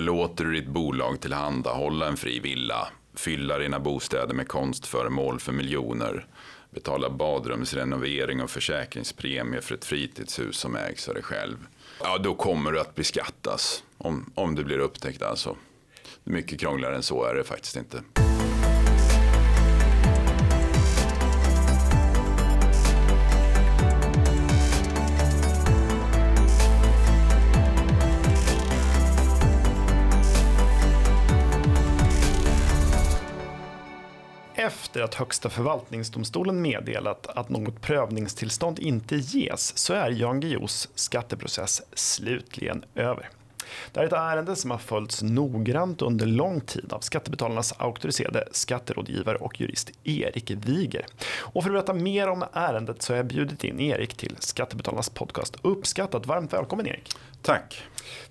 Låter du ditt bolag tillhandahålla en fri villa, fylla dina bostäder med konstföremål för miljoner, betala badrumsrenovering och försäkringspremie för ett fritidshus som ägs av dig själv. Ja, då kommer du att beskattas om, om du blir upptäckt alltså. Mycket krångligare än så är det faktiskt inte. Efter att Högsta förvaltningsdomstolen meddelat att något prövningstillstånd inte ges så är Jan Guillous skatteprocess slutligen över. Det här är ett ärende som har följts noggrant under lång tid av Skattebetalarnas auktoriserade skatterådgivare och jurist Erik Wiger. Och för att berätta mer om ärendet så har jag bjudit in Erik till Skattebetalarnas podcast. Uppskattat, varmt välkommen Erik. Tack.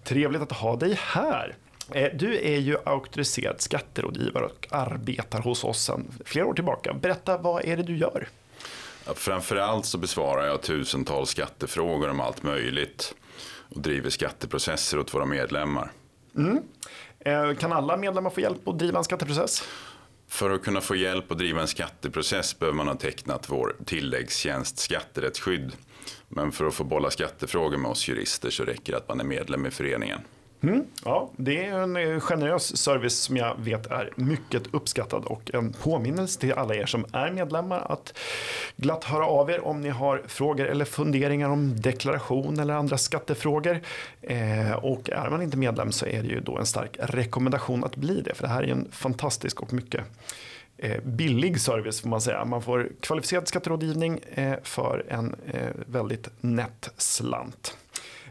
Trevligt att ha dig här. Eh, du är ju auktoriserad skatterådgivare och arbetar hos oss sedan flera år tillbaka. Berätta, vad är det du gör? Framförallt så besvarar jag tusentals skattefrågor om allt möjligt och driver skatteprocesser åt våra medlemmar. Mm. Eh, kan alla medlemmar få hjälp att driva en skatteprocess? För att kunna få hjälp att driva en skatteprocess behöver man ha tecknat vår tilläggstjänst skatterättsskydd. Men för att få bolla skattefrågor med oss jurister så räcker det att man är medlem i föreningen. Mm, ja, det är en eh, generös service som jag vet är mycket uppskattad och en påminnelse till alla er som är medlemmar att glatt höra av er om ni har frågor eller funderingar om deklaration eller andra skattefrågor. Eh, och är man inte medlem så är det ju då en stark rekommendation att bli det, för det här är en fantastisk och mycket eh, billig service får man säga. Man får kvalificerad skatterådgivning eh, för en väldigt nätt slant.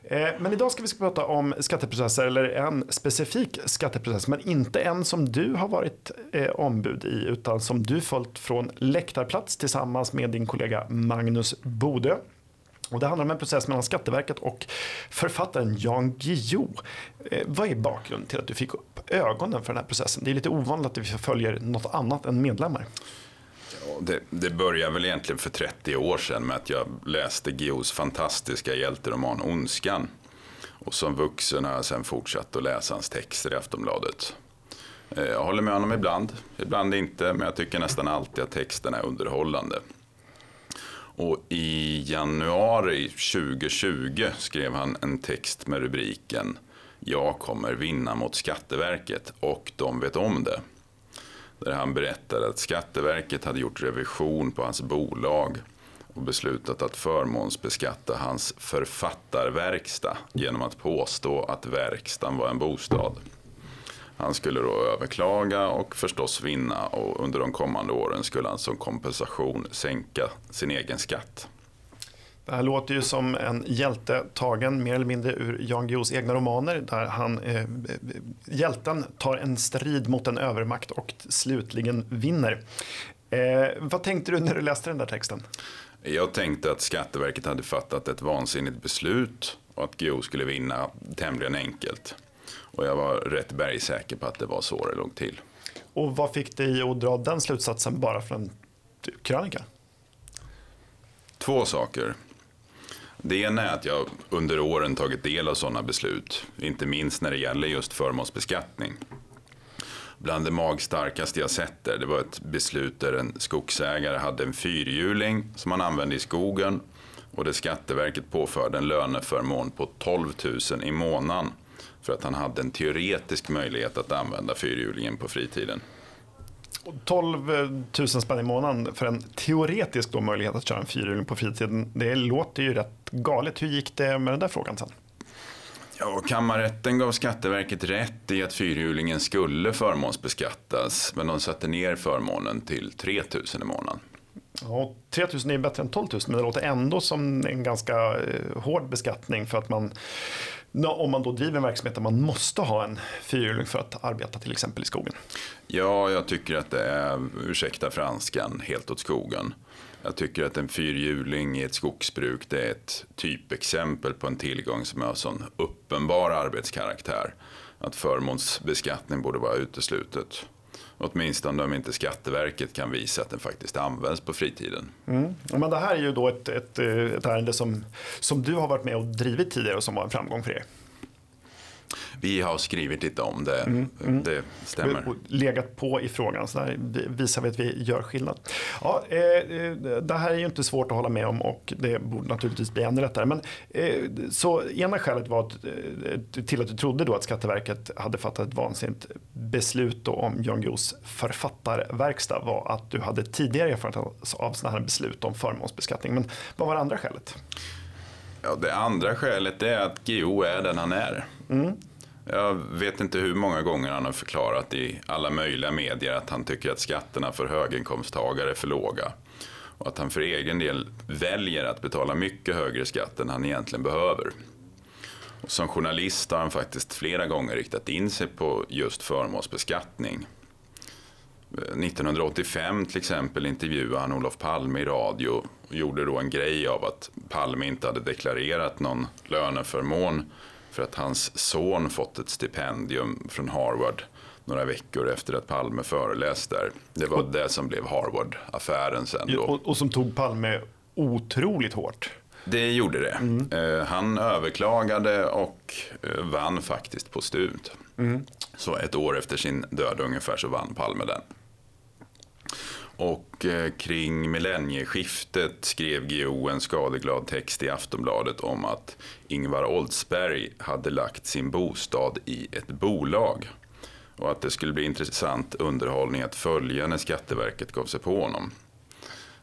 Eh, men idag ska vi prata om skatteprocesser, eller en specifik skatteprocess, men inte en som du har varit eh, ombud i, utan som du följt från läktarplats tillsammans med din kollega Magnus Bodö. Och det handlar om en process mellan Skatteverket och författaren Jan Guillou. Eh, vad är bakgrunden till att du fick upp ögonen för den här processen? Det är lite ovanligt att vi följer något annat än medlemmar. Det, det började väl egentligen för 30 år sedan med att jag läste Guillous fantastiska hjälteroman Ondskan. Och som vuxen har jag sen fortsatt att läsa hans texter i Aftonbladet. Eh, jag håller med honom ibland, ibland inte, men jag tycker nästan alltid att texterna är underhållande. Och i januari 2020 skrev han en text med rubriken Jag kommer vinna mot Skatteverket och de vet om det. Där han berättade att Skatteverket hade gjort revision på hans bolag och beslutat att förmånsbeskatta hans författarverkstad genom att påstå att verkstaden var en bostad. Han skulle då överklaga och förstås vinna och under de kommande åren skulle han som kompensation sänka sin egen skatt. Det här låter ju som en hjälte tagen mer eller mindre ur Jan Guillous egna romaner där han, eh, hjälten tar en strid mot en övermakt och slutligen vinner. Eh, vad tänkte du när du läste den där texten? Jag tänkte att Skatteverket hade fattat ett vansinnigt beslut och att Guillou skulle vinna tämligen enkelt. Och jag var rätt bergsäker på att det var så det låg till. Och vad fick dig att dra den slutsatsen bara från en krönika? Två saker. Det ena är att jag under åren tagit del av sådana beslut, inte minst när det gäller just förmånsbeskattning. Bland det magstarkaste jag sett där, det var ett beslut där en skogsägare hade en fyrhjuling som han använde i skogen och där Skatteverket påförde en löneförmån på 12 000 i månaden för att han hade en teoretisk möjlighet att använda fyrhjulingen på fritiden. 12 000 spänn i månaden för en teoretisk då möjlighet att köra en fyrhjuling på fritiden. Det låter ju rätt galet. Hur gick det med den där frågan sen? Ja, kammarrätten gav Skatteverket rätt i att fyrhjulingen skulle förmånsbeskattas, men de satte ner förmånen till 3 000 i månaden. Ja, 3 000 är bättre än 12 000, men det låter ändå som en ganska eh, hård beskattning för att man om man då driver en verksamhet där man måste ha en fyrhjuling för att arbeta till exempel i skogen? Ja, jag tycker att det är, ursäkta franskan, helt åt skogen. Jag tycker att en fyrhjuling i ett skogsbruk det är ett typexempel på en tillgång som har sån uppenbar arbetskaraktär. Att förmånsbeskattning borde vara uteslutet. Åtminstone om inte Skatteverket kan visa att den faktiskt används på fritiden. Mm. Men det här är ju då ett, ett, eh, ett ärende som, som du har varit med och drivit tidigare och som var en framgång för er. Vi har skrivit lite om det, Mm, det stämmer. och legat på i frågan. Så där visar vi att vi gör skillnad. Ja, eh, eh, det här är ju inte svårt att hålla med om och det borde naturligtvis bli ännu lättare. Men, eh, så ena skälet var att, eh, till att du trodde då att Skatteverket hade fattat ett vansinnigt beslut om Jan Guillous författarverkstad var att du hade tidigare erfarenhet av sådana här beslut om förmånsbeskattning. Men vad var det andra skälet? Ja, det andra skälet är att GO är den han är. Jag vet inte hur många gånger han har förklarat i alla möjliga medier att han tycker att skatterna för höginkomsttagare är för låga. Och att han för egen del väljer att betala mycket högre skatt än han egentligen behöver. Och som journalist har han faktiskt flera gånger riktat in sig på just förmånsbeskattning. 1985 till exempel intervjuade han Olof Palme i radio och gjorde då en grej av att Palme inte hade deklarerat någon löneförmån för att hans son fått ett stipendium från Harvard några veckor efter att Palme föreläst där. Det var det som blev Harvard-affären sen då. Och, och som tog Palme otroligt hårt. Det gjorde det. Eh, han överklagade och eh, vann faktiskt på stud. Så ett år efter sin död ungefär så vann Palme den. Och eh, kring millennieskiftet skrev GO en skadeglad text i Aftonbladet om att Ingvar Oldsberg hade lagt sin bostad i ett bolag. Och att det skulle bli intressant underhållning att följa när Skatteverket gav sig på honom.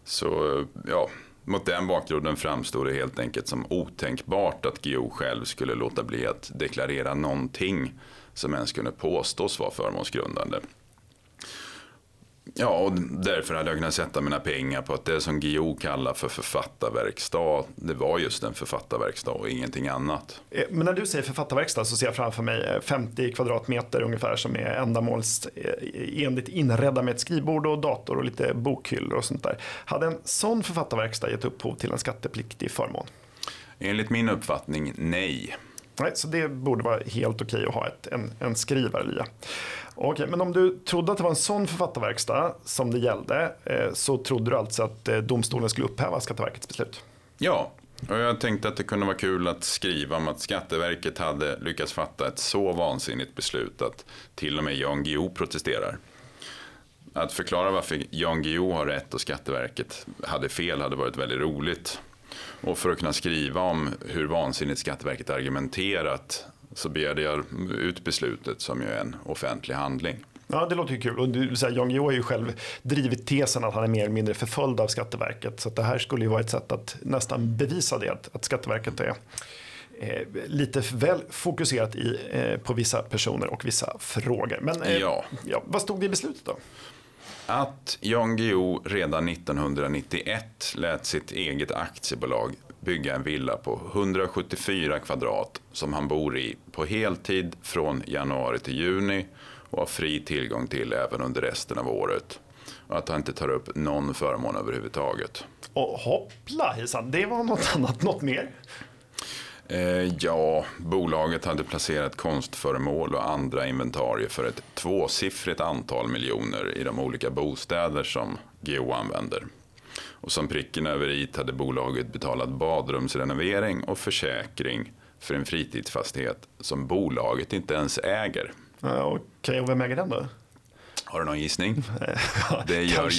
Så ja, mot den bakgrunden framstod det helt enkelt som otänkbart att GO själv skulle låta bli att deklarera någonting som ens kunde påstås vara förmånsgrundande. Ja, och därför hade jag kunnat sätta mina pengar på att det som GO kallar för författarverkstad, det var just en författarverkstad och ingenting annat. Eh, Men när du säger författarverkstad så ser jag framför mig eh, 50 kvadratmeter ungefär som är ändamålsenligt inredda med ett skrivbord och dator och lite bokhyllor och sånt där. Hade en sån författarverkstad gett upphov till en skattepliktig förmån? Enligt min uppfattning, nej. Nej, så det borde vara helt okej att ha ett, en, en skrivarlia. Okej, men om du trodde att det var en sån författarverkstad som det gällde eh, så trodde du alltså att eh, domstolen skulle upphäva Skatteverkets beslut? Ja, och jag tänkte att det kunde vara kul att skriva om att Skatteverket hade lyckats fatta ett så vansinnigt beslut att till och med Jan Guillou protesterar. Att förklara varför Jan Guillou har rätt och Skatteverket hade fel hade varit väldigt roligt. Och för att kunna skriva om hur vansinnigt Skatteverket argumenterat så begärde jag ut beslutet som ju är en offentlig handling. Ja, det låter ju kul. Och du, så här, Jan Guillou har ju själv drivit tesen att han är mer eller mindre förföljd av Skatteverket. Så det här skulle ju vara ett sätt att nästan bevisa det, att, att Skatteverket är eh, lite väl fokuserat i, eh, på vissa personer och vissa frågor. Men eh, Ja. Ja, vad stod det i beslutet då? Att Jan Guillou redan 1991 lät sitt eget aktiebolag bygga en villa på 174 kvadrat som han bor i på heltid från januari till juni och har fri tillgång till även under resten av året. Och att han inte tar upp någon förmån överhuvudtaget. Och hoppla hejsan, det var något annat, något mer. Eh, ja, bolaget hade placerat konstföremål och andra inventarier för ett tvåsiffrigt antal miljoner i de olika bostäder som Geo använder. Och som pricken över i hade bolaget betalat badrumsrenovering och försäkring för en fritidsfastighet som bolaget inte ens äger. Ja, Okej, och vem äger den då? Har du någon gissning? Det gör,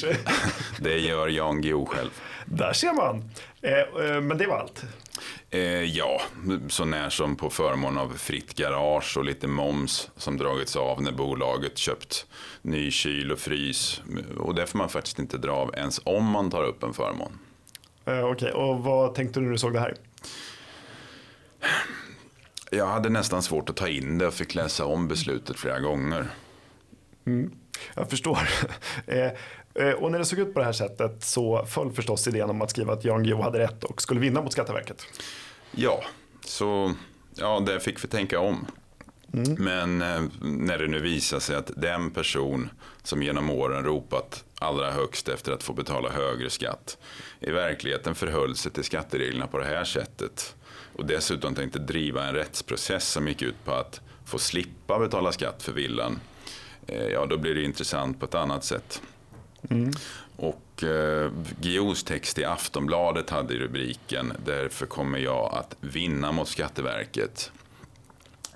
det gör Jan Guillou själv. Där ser man. Eh, eh, men det var allt. Eh, ja, så när som på förmån av fritt garage och lite moms som dragits av när bolaget köpt ny kyl och frys. Och det får man faktiskt inte dra av ens om man tar upp en förmån. Eh, Okej, och vad tänkte du när du såg det här? Jag hade nästan svårt att ta in det och fick läsa om beslutet flera gånger. Jag förstår. Eh, eh, och när det såg ut på det här sättet så föll förstås idén om att skriva att Jan Guillou hade rätt och skulle vinna mot Skatteverket. Ja, så ja, det fick vi tänka om. Men eh, när det nu visar sig att den person som genom åren ropat allra högst efter att få betala högre skatt i verkligheten förhöll sig till skattereglerna på det här sättet och dessutom tänkte driva en rättsprocess som gick ut på att få slippa betala skatt för villan, ja då blir det intressant på ett annat sätt. Och eh, Guillous text i Aftonbladet hade i rubriken Därför kommer jag att vinna mot Skatteverket.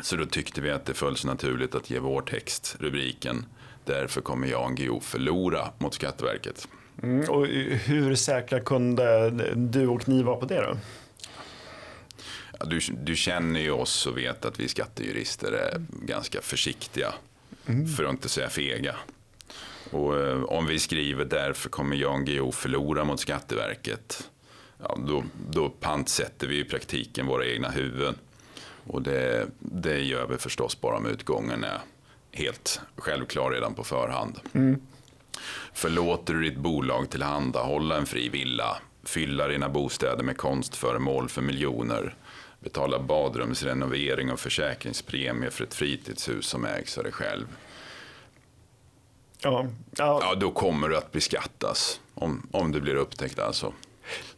Så då tyckte vi att det föll så naturligt att ge vår text rubriken Därför kommer Jan Guillou förlora mot Skatteverket. Mm, och hur säkra kunde du och ni vara på det då? Ja, du, du, känner ju oss och vet att vi skattejurister är ganska försiktiga, mm. för att inte säga fega. Och eh, om vi skriver därför kommer Jan Guillou förlora mot Skatteverket, ja, då, då pantsätter vi i praktiken våra egna huvuden. Och det, det gör vi förstås bara om utgången är helt självklar redan på förhand. Mm. Förlåter du ditt bolag tillhandahålla en fri villa, fylla dina bostäder med konstföremål för miljoner, betala badrumsrenovering och försäkringspremie för ett fritidshus som ägs av dig själv. Ja, ja. ja, då kommer du att beskattas om, om du blir upptäckt alltså.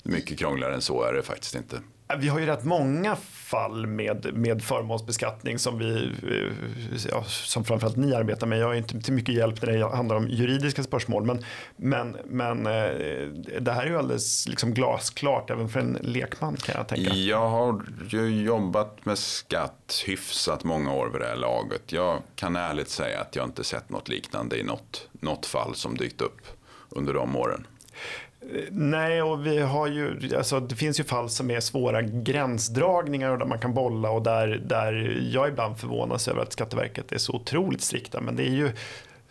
Mycket krångligare än så är det faktiskt inte. Vi har ju rätt många fall med, med förmånsbeskattning som vi, eh, ja, som framförallt ni arbetar med. Jag är inte till mycket hjälp när det handlar om juridiska spörsmål. Men, men, men eh, det här är ju alldeles liksom glasklart även för en lekman kan jag tänka. Jag har ju jobbat med skatt hyfsat många år vid det här laget. Jag kan ärligt säga att jag inte sett något liknande i något, något fall som dykt upp under de åren. Nej, och vi har ju, alltså, det finns ju fall som är svåra gränsdragningar och där man kan bolla och där, där jag ibland förvånas över att Skatteverket är så otroligt strikta. Men det är ju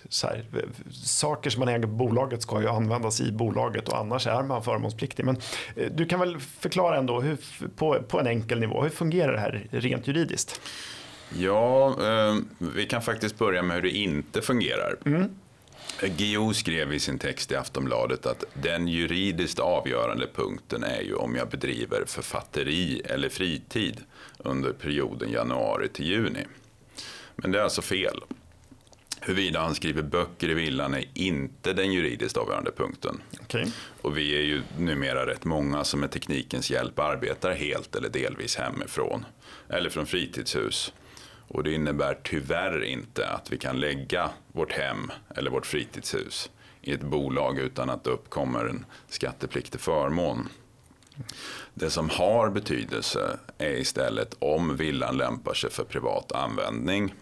så här, saker som man äger på bolaget ska ju användas i bolaget och annars är man förmånspliktig. Men eh, du kan väl förklara ändå hur, på, på en enkel nivå, hur fungerar det här rent juridiskt? Ja, eh, vi kan faktiskt börja med hur det inte fungerar. Mm. Guillou skrev i sin text i Aftonbladet att den juridiskt avgörande punkten är ju om jag bedriver författeri eller fritid under perioden januari till juni. Men det är alltså fel. Huruvida han skriver böcker i villan är inte den juridiskt avgörande punkten. Okay. Och vi är ju numera rätt många som med teknikens hjälp arbetar helt eller delvis hemifrån. Eller från fritidshus. Och det innebär tyvärr inte att vi kan lägga vårt hem eller vårt fritidshus i ett bolag utan att det uppkommer en skattepliktig förmån. Det som har betydelse är istället om villan lämpar sig för privat användning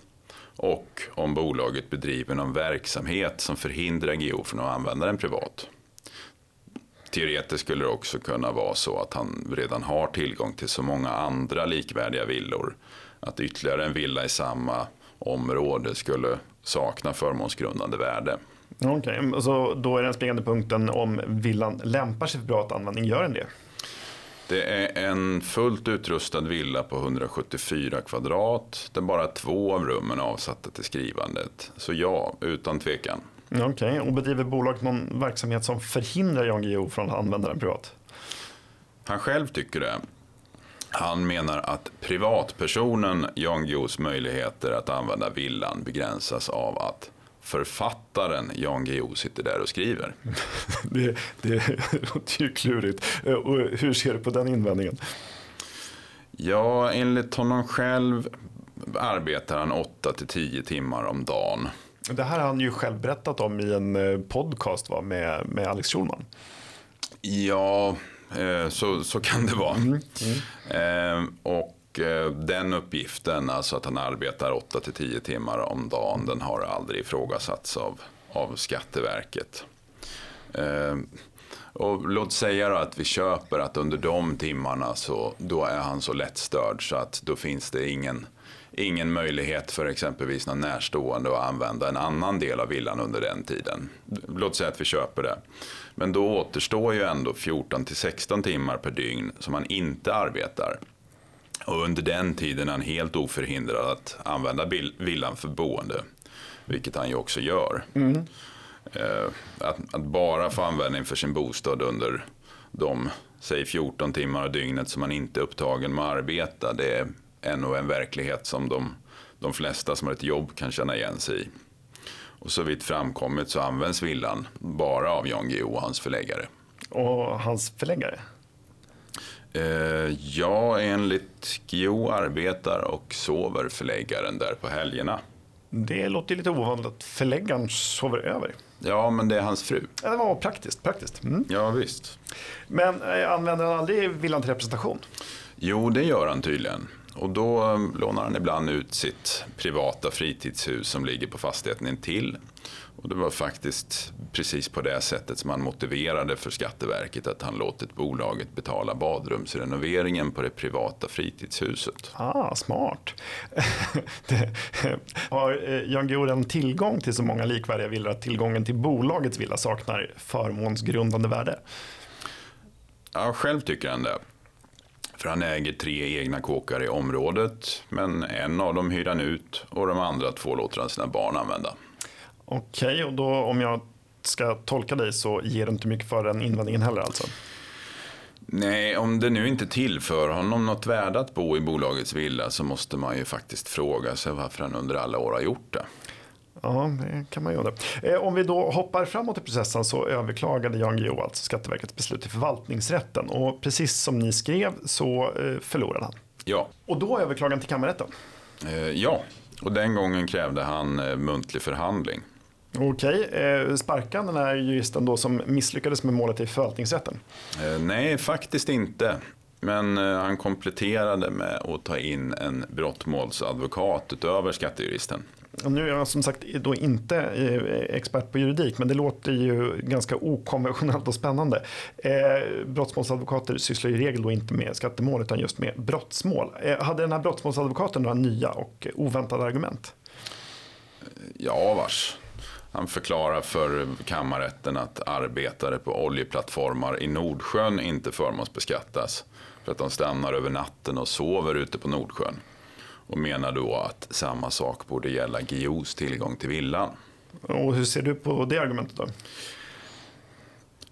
och om bolaget bedriver någon verksamhet som förhindrar GO från att använda den privat. Teoretiskt skulle det också kunna vara så att han redan har tillgång till så många andra likvärdiga villor att ytterligare en villa i samma område skulle sakna förmånsgrundande värde. Okej, okay. så då är den springande punkten om villan lämpar sig för privat användning, gör den det? Det är en fullt utrustad villa på 174 kvadrat där bara två av rummen är avsatta till skrivandet. Så ja, utan tvekan. Okej, okay. och bedriver bolaget någon verksamhet som förhindrar Jan Guillou från att använda den privat? Han själv tycker det. Han menar att privatpersonen Jan Guillous möjligheter att använda villan begränsas av att författaren Jan Guillou sitter där och skriver. det, det låter ju klurigt. Och hur ser du på den invändningen? Ja, enligt honom själv arbetar han 8 till 10 timmar om dagen. Det här har han ju själv berättat om i en eh, podcast va, med, med Alex Schulman. Ja, Eh, så, så kan det vara. Mm. Mm. Och eh, den uppgiften, alltså att han arbetar 8 till 10 timmar om dagen, den har aldrig ifrågasatts av, av Skatteverket. Och låt säga då att vi köper att under de timmarna så då är han så lättstörd så att då finns det ingen, ingen möjlighet för exempelvis någon närstående att använda en annan del av villan under den tiden. Låt säga att vi köper det. Men då återstår ju ändå 14 till 16 timmar per dygn som man inte arbetar. Och under den tiden är han helt oförhindrad att använda villan för boende. Vilket han ju också gör. Mm. Eh, att, att, bara få användning för sin bostad under de, säg 14 timmar av dygnet som man inte är upptagen med att arbeta. Det är nog en verklighet som de, de flesta som har ett jobb kan känna igen sig i. Och så vitt framkommit så används villan bara av Jan Guillou och hans förläggare. Och hans förläggare? Eh, ja, enligt Guillou arbetar och sover förläggaren där på helgerna. Det låter lite ovanligt att förläggaren sover över. Ja, men det är hans fru. Ja, det var praktiskt. praktiskt. Mm. Ja, visst. Men eh, använder han aldrig villan till representation? Jo, det gör han tydligen. Och då eh, lånar han ibland ut sitt privata fritidshus som ligger på fastigheten intill. Och det var faktiskt precis på det sättet som han motiverade för Skatteverket att han låtit bolaget betala badrumsrenoveringen på det privata fritidshuset. Ah, smart. det, har eh, Jan Guillou tillgång till så många likvärdiga villor att tillgången till bolagets villa saknar förmånsgrundande värde? Ja, själv tycker han det. För han äger tre egna kåkar i området, men en av dem hyr han ut och de andra två låter han sina barn använda. Okej, okay, och då om jag ska tolka dig så ger du inte mycket för den invändningen heller alltså? Nej, om det nu inte tillför honom något värde att bo i bolagets villa så måste man ju faktiskt fråga sig varför han under alla år har gjort det. Ja, det kan man göra. Eh, om vi då hoppar framåt i processen så överklagade Jan Guillou alltså Skatteverkets beslut till förvaltningsrätten och precis som ni skrev så eh, förlorade han. Ja. Och då överklagade han till kammarrätten? Eh, ja, och den gången krävde han muntlig förhandling. Okej, eh, sparkade den här juristen då som misslyckades med målet i förvaltningsrätten? nej, faktiskt inte. Men han kompletterade med att ta in en brottmålsadvokat utöver skattejuristen. Nu är jag som sagt då inte eh, expert på juridik, men det låter ju ganska okonventionellt och spännande. Eh, brottsmålsadvokater sysslar i regel då inte med skattemål utan just med brottsmål. Eh, hade den här brottsmålsadvokaten några nya och oväntade argument? Ja, vars. Han förklarar för kammarrätten att arbetare på oljeplattformar i Nordsjön inte förmånsbeskattas för att de stannar över natten och sover ute på Nordsjön och menar då att samma sak borde gälla Guillous tillgång till villan. Och hur ser du på det argumentet då?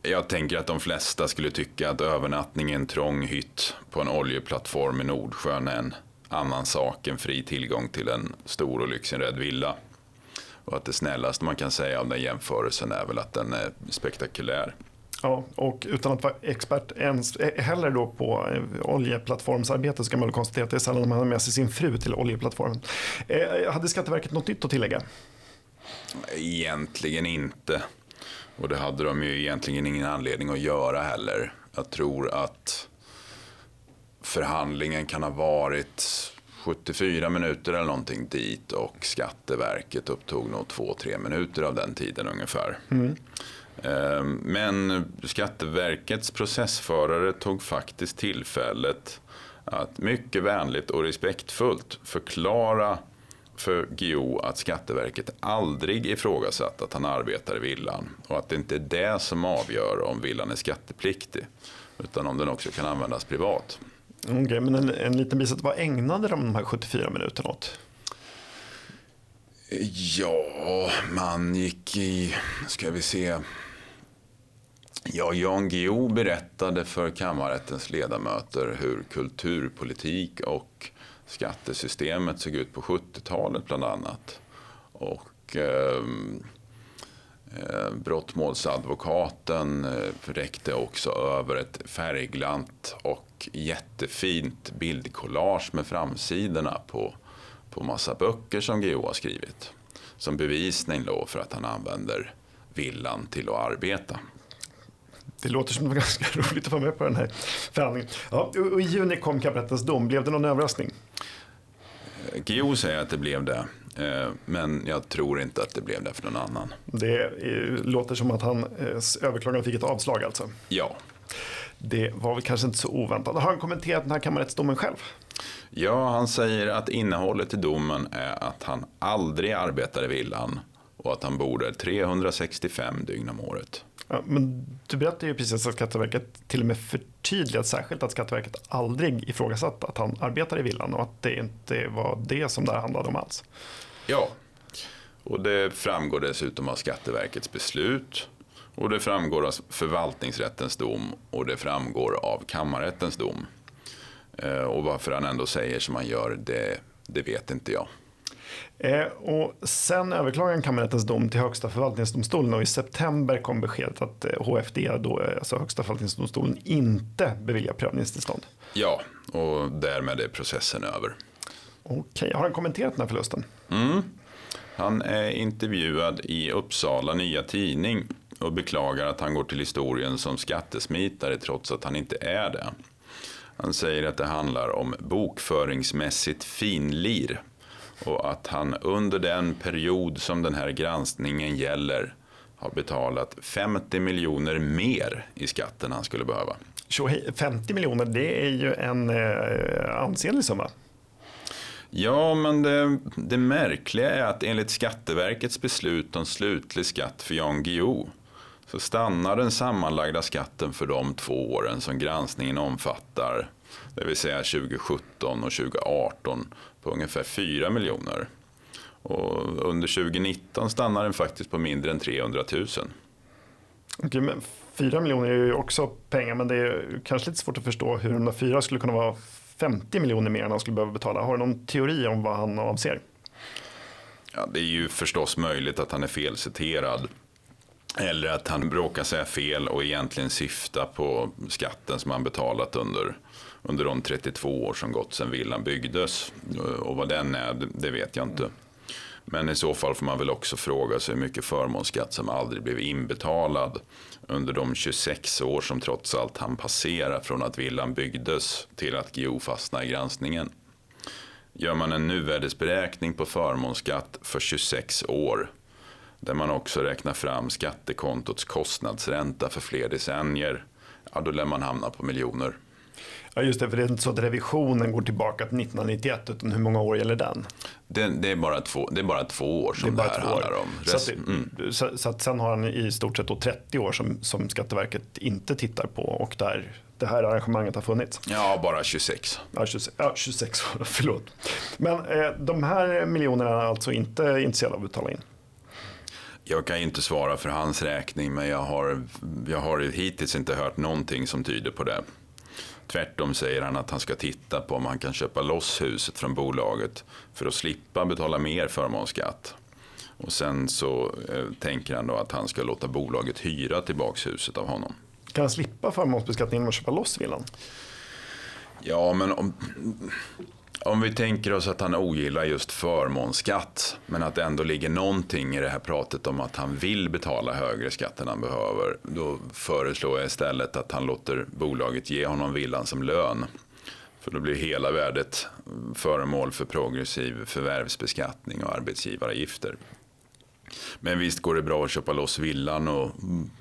Jag tänker att de flesta skulle tycka att övernattning i en trång hytt på en oljeplattform i Nordsjön är en annan sak än fri tillgång till en stor och lyxinredd villa. Och att det snällaste man kan säga om den jämförelsen är väl att den är spektakulär. Ja, och utan att vara expert ens eh, heller då på eh, oljeplattformsarbete så kan man väl konstatera att det är sällan man har med sig sin fru till oljeplattformen. Eh, hade Skatteverket något nytt att tillägga? Egentligen inte. Och det hade de ju egentligen ingen anledning att göra heller. Jag tror att förhandlingen kan ha varit 74 minuter eller någonting dit och Skatteverket upptog nog 2-3 minuter av den tiden ungefär. Mm. Ehm, men Skatteverkets processförare tog faktiskt tillfället att mycket vänligt och respektfullt förklara för Guillou att Skatteverket aldrig ifrågasatt att han arbetar i villan och att det inte är det som avgör om villan är skattepliktig utan om den också kan användas privat. Okej, okay, men en, en liten bisak, vad ägnade de de här 74 minuterna åt? Ja, man gick i, ska vi se, Ja, Jan Guillou berättade för kammarrättens ledamöter hur kulturpolitik och skattesystemet såg ut på 70-talet bland annat. Och ehm, eh, brottmålsadvokaten eh, räckte också över ett färgglatt och jättefint bildkollage med framsidorna på, på massa böcker som Guillou har skrivit. Som bevisning då för att han använder villan till att arbeta. Det låter som det var ganska roligt att vara med på den här förhandlingen. Ja, och I juni kom kammarrättens dom. Blev det någon överraskning? Guillou säger att det blev det. Eh, men jag tror inte att det blev det för någon annan. Det låter som att hans eh, överklagande fick ett avslag alltså? Ja. Det var väl kanske inte så oväntat. Har han kommenterat den här kammarrättsdomen själv? Ja, han säger att innehållet i domen är att han aldrig arbetar i villan och att han bor där 365 dygn om året. Ja, men du berättade ju precis att Skatteverket till och med förtydligat särskilt att Skatteverket aldrig ifrågasatt att han arbetar i villan och att det inte var det som det här handlade om alls. Ja, och det framgår dessutom av Skatteverkets beslut och det framgår av förvaltningsrättens dom och det framgår av kammarrättens dom. Eh, och varför han ändå säger som han gör, det, det vet inte jag. Eh, och sen överklagade kammarrättens dom till Högsta förvaltningsdomstolen och i september kom beskedet att HFD, eh, då, eh, alltså Högsta förvaltningsdomstolen, inte beviljar prövningstillstånd. Ja, och därmed är processen över. Okej, har han kommenterat den här förlusten? Mm. Han är intervjuad i Uppsala Nya Tidning och beklagar att han går till historien som skattesmitare trots att han inte är det. Han säger att det handlar om bokföringsmässigt finlir och att han under den period som den här granskningen gäller har betalat 50 miljoner mer i skatt än han skulle behöva. 50 miljoner, det är ju en eh, ansenlig summa. Ja, men det, det märkliga är att enligt Skatteverkets beslut om slutlig skatt för Jan Guillou så stannar den sammanlagda skatten för de två åren som granskningen omfattar, det vill säga 2017 och 2018, på ungefär 4 miljoner. Och under 2019 stannar den faktiskt på mindre än 300 000. Okej, men 4 miljoner är ju också pengar, men det är kanske lite svårt att förstå hur de där 4 skulle kunna vara 50 miljoner mer än han skulle behöva betala. Har du någon teori om vad han avser? Ja, det är ju förstås möjligt att han är felciterad. Eller att han bråkar säga fel och egentligen syftar på skatten som han betalat under, under de 32 år som gått sedan villan byggdes. Och vad den är, det vet jag inte. Men i så fall får man väl också fråga sig hur mycket förmånsskatt som aldrig blev inbetalad under de 26 år som trots allt han passera från att villan byggdes till att Guillou fastnade i granskningen. Gör man en nuvärdesberäkning på förmånsskatt för 26 år där man också räknar fram skattekontots kostnadsränta för fler decennier, ja då lär man hamna på miljoner. Ja just det, för det är inte så att revisionen går tillbaka till 1991 utan hur många år gäller den? Det, det är, bara två, det är bara två år som det, det här handlar om. Så att, mm. så, så, att sen har han i stort sett 30 år som, som Skatteverket inte tittar på och där det här arrangemanget har funnits. Ja, bara 26. Ja, 26, ja, 26 år, förlåt. Men eh, de här miljonerna är alltså inte intresserade av att betala in? Jag kan inte svara för hans räkning, men jag har, jag har hittills inte hört någonting som tyder på det. Tvärtom säger han att han ska titta på om han kan köpa loss huset från bolaget för att slippa betala mer förmånsskatt. Och sen så eh, tänker han då att han ska låta bolaget hyra tillbaks huset av honom. Kan han slippa förmånsbeskattning genom att köpa loss villan? Ja, men om, om vi tänker oss att han ogillar just förmånsskatt, men att det ändå ligger någonting i det här pratet om att han vill betala högre skatt än han behöver, då föreslår jag istället att han låter bolaget ge honom villan som lön. För då blir hela värdet föremål för progressiv förvärvsbeskattning och arbetsgivaravgifter. Men visst går det bra att köpa loss villan och,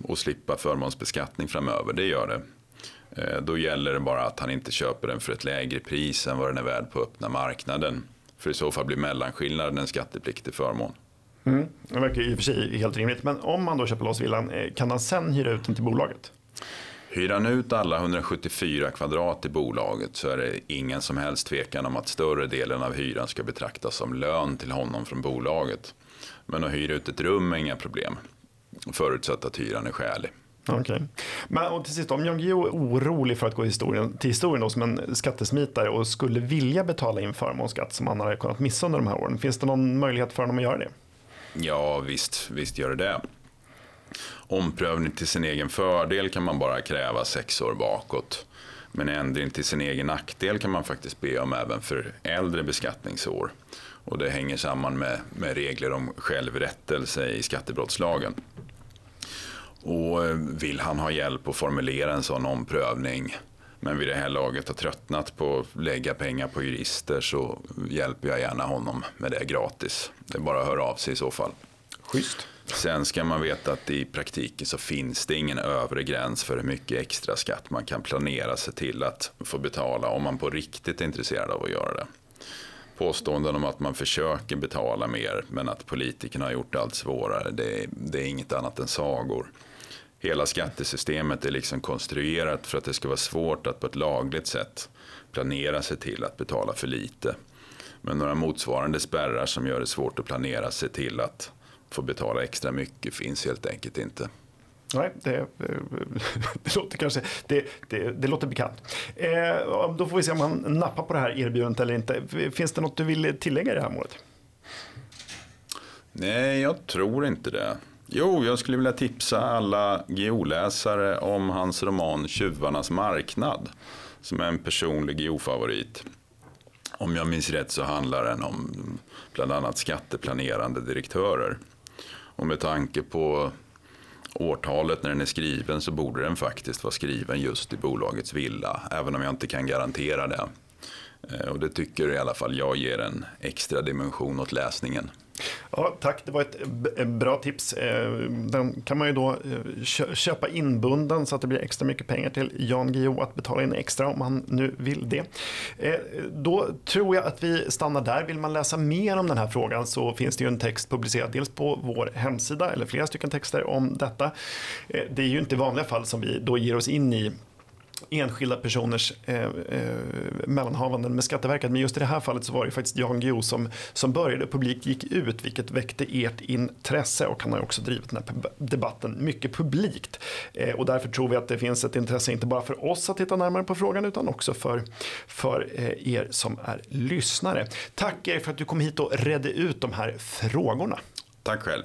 och slippa förmånsbeskattning framöver, det gör det. Eh, då gäller det bara att han inte köper den för ett lägre pris än vad den är värd på öppna marknaden. För i så fall blir mellanskillnaden en skattepliktig förmån. Mm, det verkar i och för sig helt rimligt. Men om man då köper loss villan, eh, kan han sen hyra ut den till bolaget? Hyr han ut alla 174 kvadrat i bolaget så är det ingen som helst tvekan om att större delen av hyran ska betraktas som lön till honom från bolaget. Men att hyra ut ett rum är inga problem, förutsatt att hyran är skälig. Okay. Men och till sist, om Jan Guillou är orolig för att gå historien, till historien då, som en skattesmitare och skulle vilja betala in förmånsskatt som han har kunnat missa under de här åren, finns det någon möjlighet för honom att göra det? Ja, visst, visst gör det det. Omprövning till sin egen fördel kan man bara kräva sex år bakåt. Men ändring till sin egen nackdel kan man faktiskt be om även för äldre beskattningsår. Och det hänger samman med, med regler om självrättelse i skattebrottslagen. Och eh, vill han ha hjälp att formulera en sån omprövning men vid det här laget har tröttnat på att lägga pengar på jurister så hjälper jag gärna honom med det gratis. Det är bara att höra av sig i så fall. Schysst. Sen ska man veta att i praktiken så finns det ingen övre gräns för hur mycket extra skatt man kan planera sig till att få betala om man på riktigt är intresserad av att göra det. Påståenden om att man försöker betala mer men att politikerna har gjort allt svårare, det, det är inget annat än sagor hela skattesystemet är liksom konstruerat för att det ska vara svårt att på ett lagligt sätt planera sig till att betala för lite. Men några motsvarande spärrar som gör det svårt att planera sig till att få betala extra mycket finns helt enkelt inte. Nej, det, det, låter kanske det, det, det låter bekant. Eh, då får vi se om han nappar på det här erbjudandet eller inte. Finns det något du vill tillägga i det här målet? Nej, jag tror inte det. Jo, jag skulle vilja tipsa alla GO-läsare om hans roman Tjuvarnas marknad. Som är en personlig GO-favorit. Om jag minns rätt så handlar den om bland annat skatteplanerande direktörer. Och med tanke på årtalet när den är skriven så borde den faktiskt vara skriven just i bolagets villa. Även om jag inte kan garantera det. Eh, och det tycker i alla fall jag ger en extra dimension åt läsningen. Ja, tack, det var ett eh, bra tips. Eh, den kan man ju då eh, köpa inbunden så att det blir extra mycket pengar till Jan Guillou att betala in extra om han nu vill det. Då tror jag att vi stannar där. Vill man läsa mer om den här frågan så finns det ju en text publicerad dels på vår hemsida eller flera stycken texter om detta. Det är ju inte i vanliga fall som vi då ger oss in i enskilda personers eh, eh, mellanhavanden med Skatteverket. Men just i det här fallet så var det faktiskt Jan Guillou som, som började. Publik gick ut vilket väckte ert intresse och han har också drivit den här debatten mycket publikt. Eh, och därför tror vi att det finns ett intresse inte bara för oss att titta närmare på frågan utan också för, för eh, er som är lyssnare. Tack er för att du kom hit och redde ut de här frågorna. Tack själv.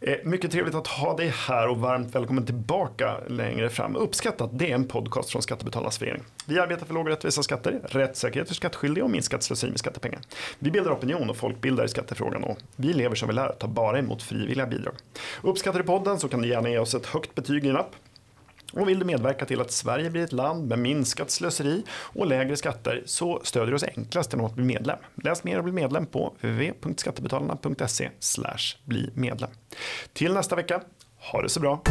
Eh, mycket trevligt att ha dig här och varmt välkommen tillbaka längre fram. Uppskattat, det är en podcast från Skattebetalarnas förening. Vi arbetar för låga rättvisa skatter, rättssäkerhet för skattskyldiga och minskat slöseri med skattepengar. Vi bildar opinion och folkbildar i skattefrågan och vi lever som vi lär, tar bara emot frivilliga bidrag. Uppskattar du podden så kan du gärna ge oss ett högt betyg i en app. Och vill du medverka till att Sverige blir ett land med minskat slöseri och lägre skatter så stödjer du oss enklast genom att bli medlem. Läs mer och bli medlem på www.skattebetalarna.se bli medlem. Till nästa vecka, ha det så bra!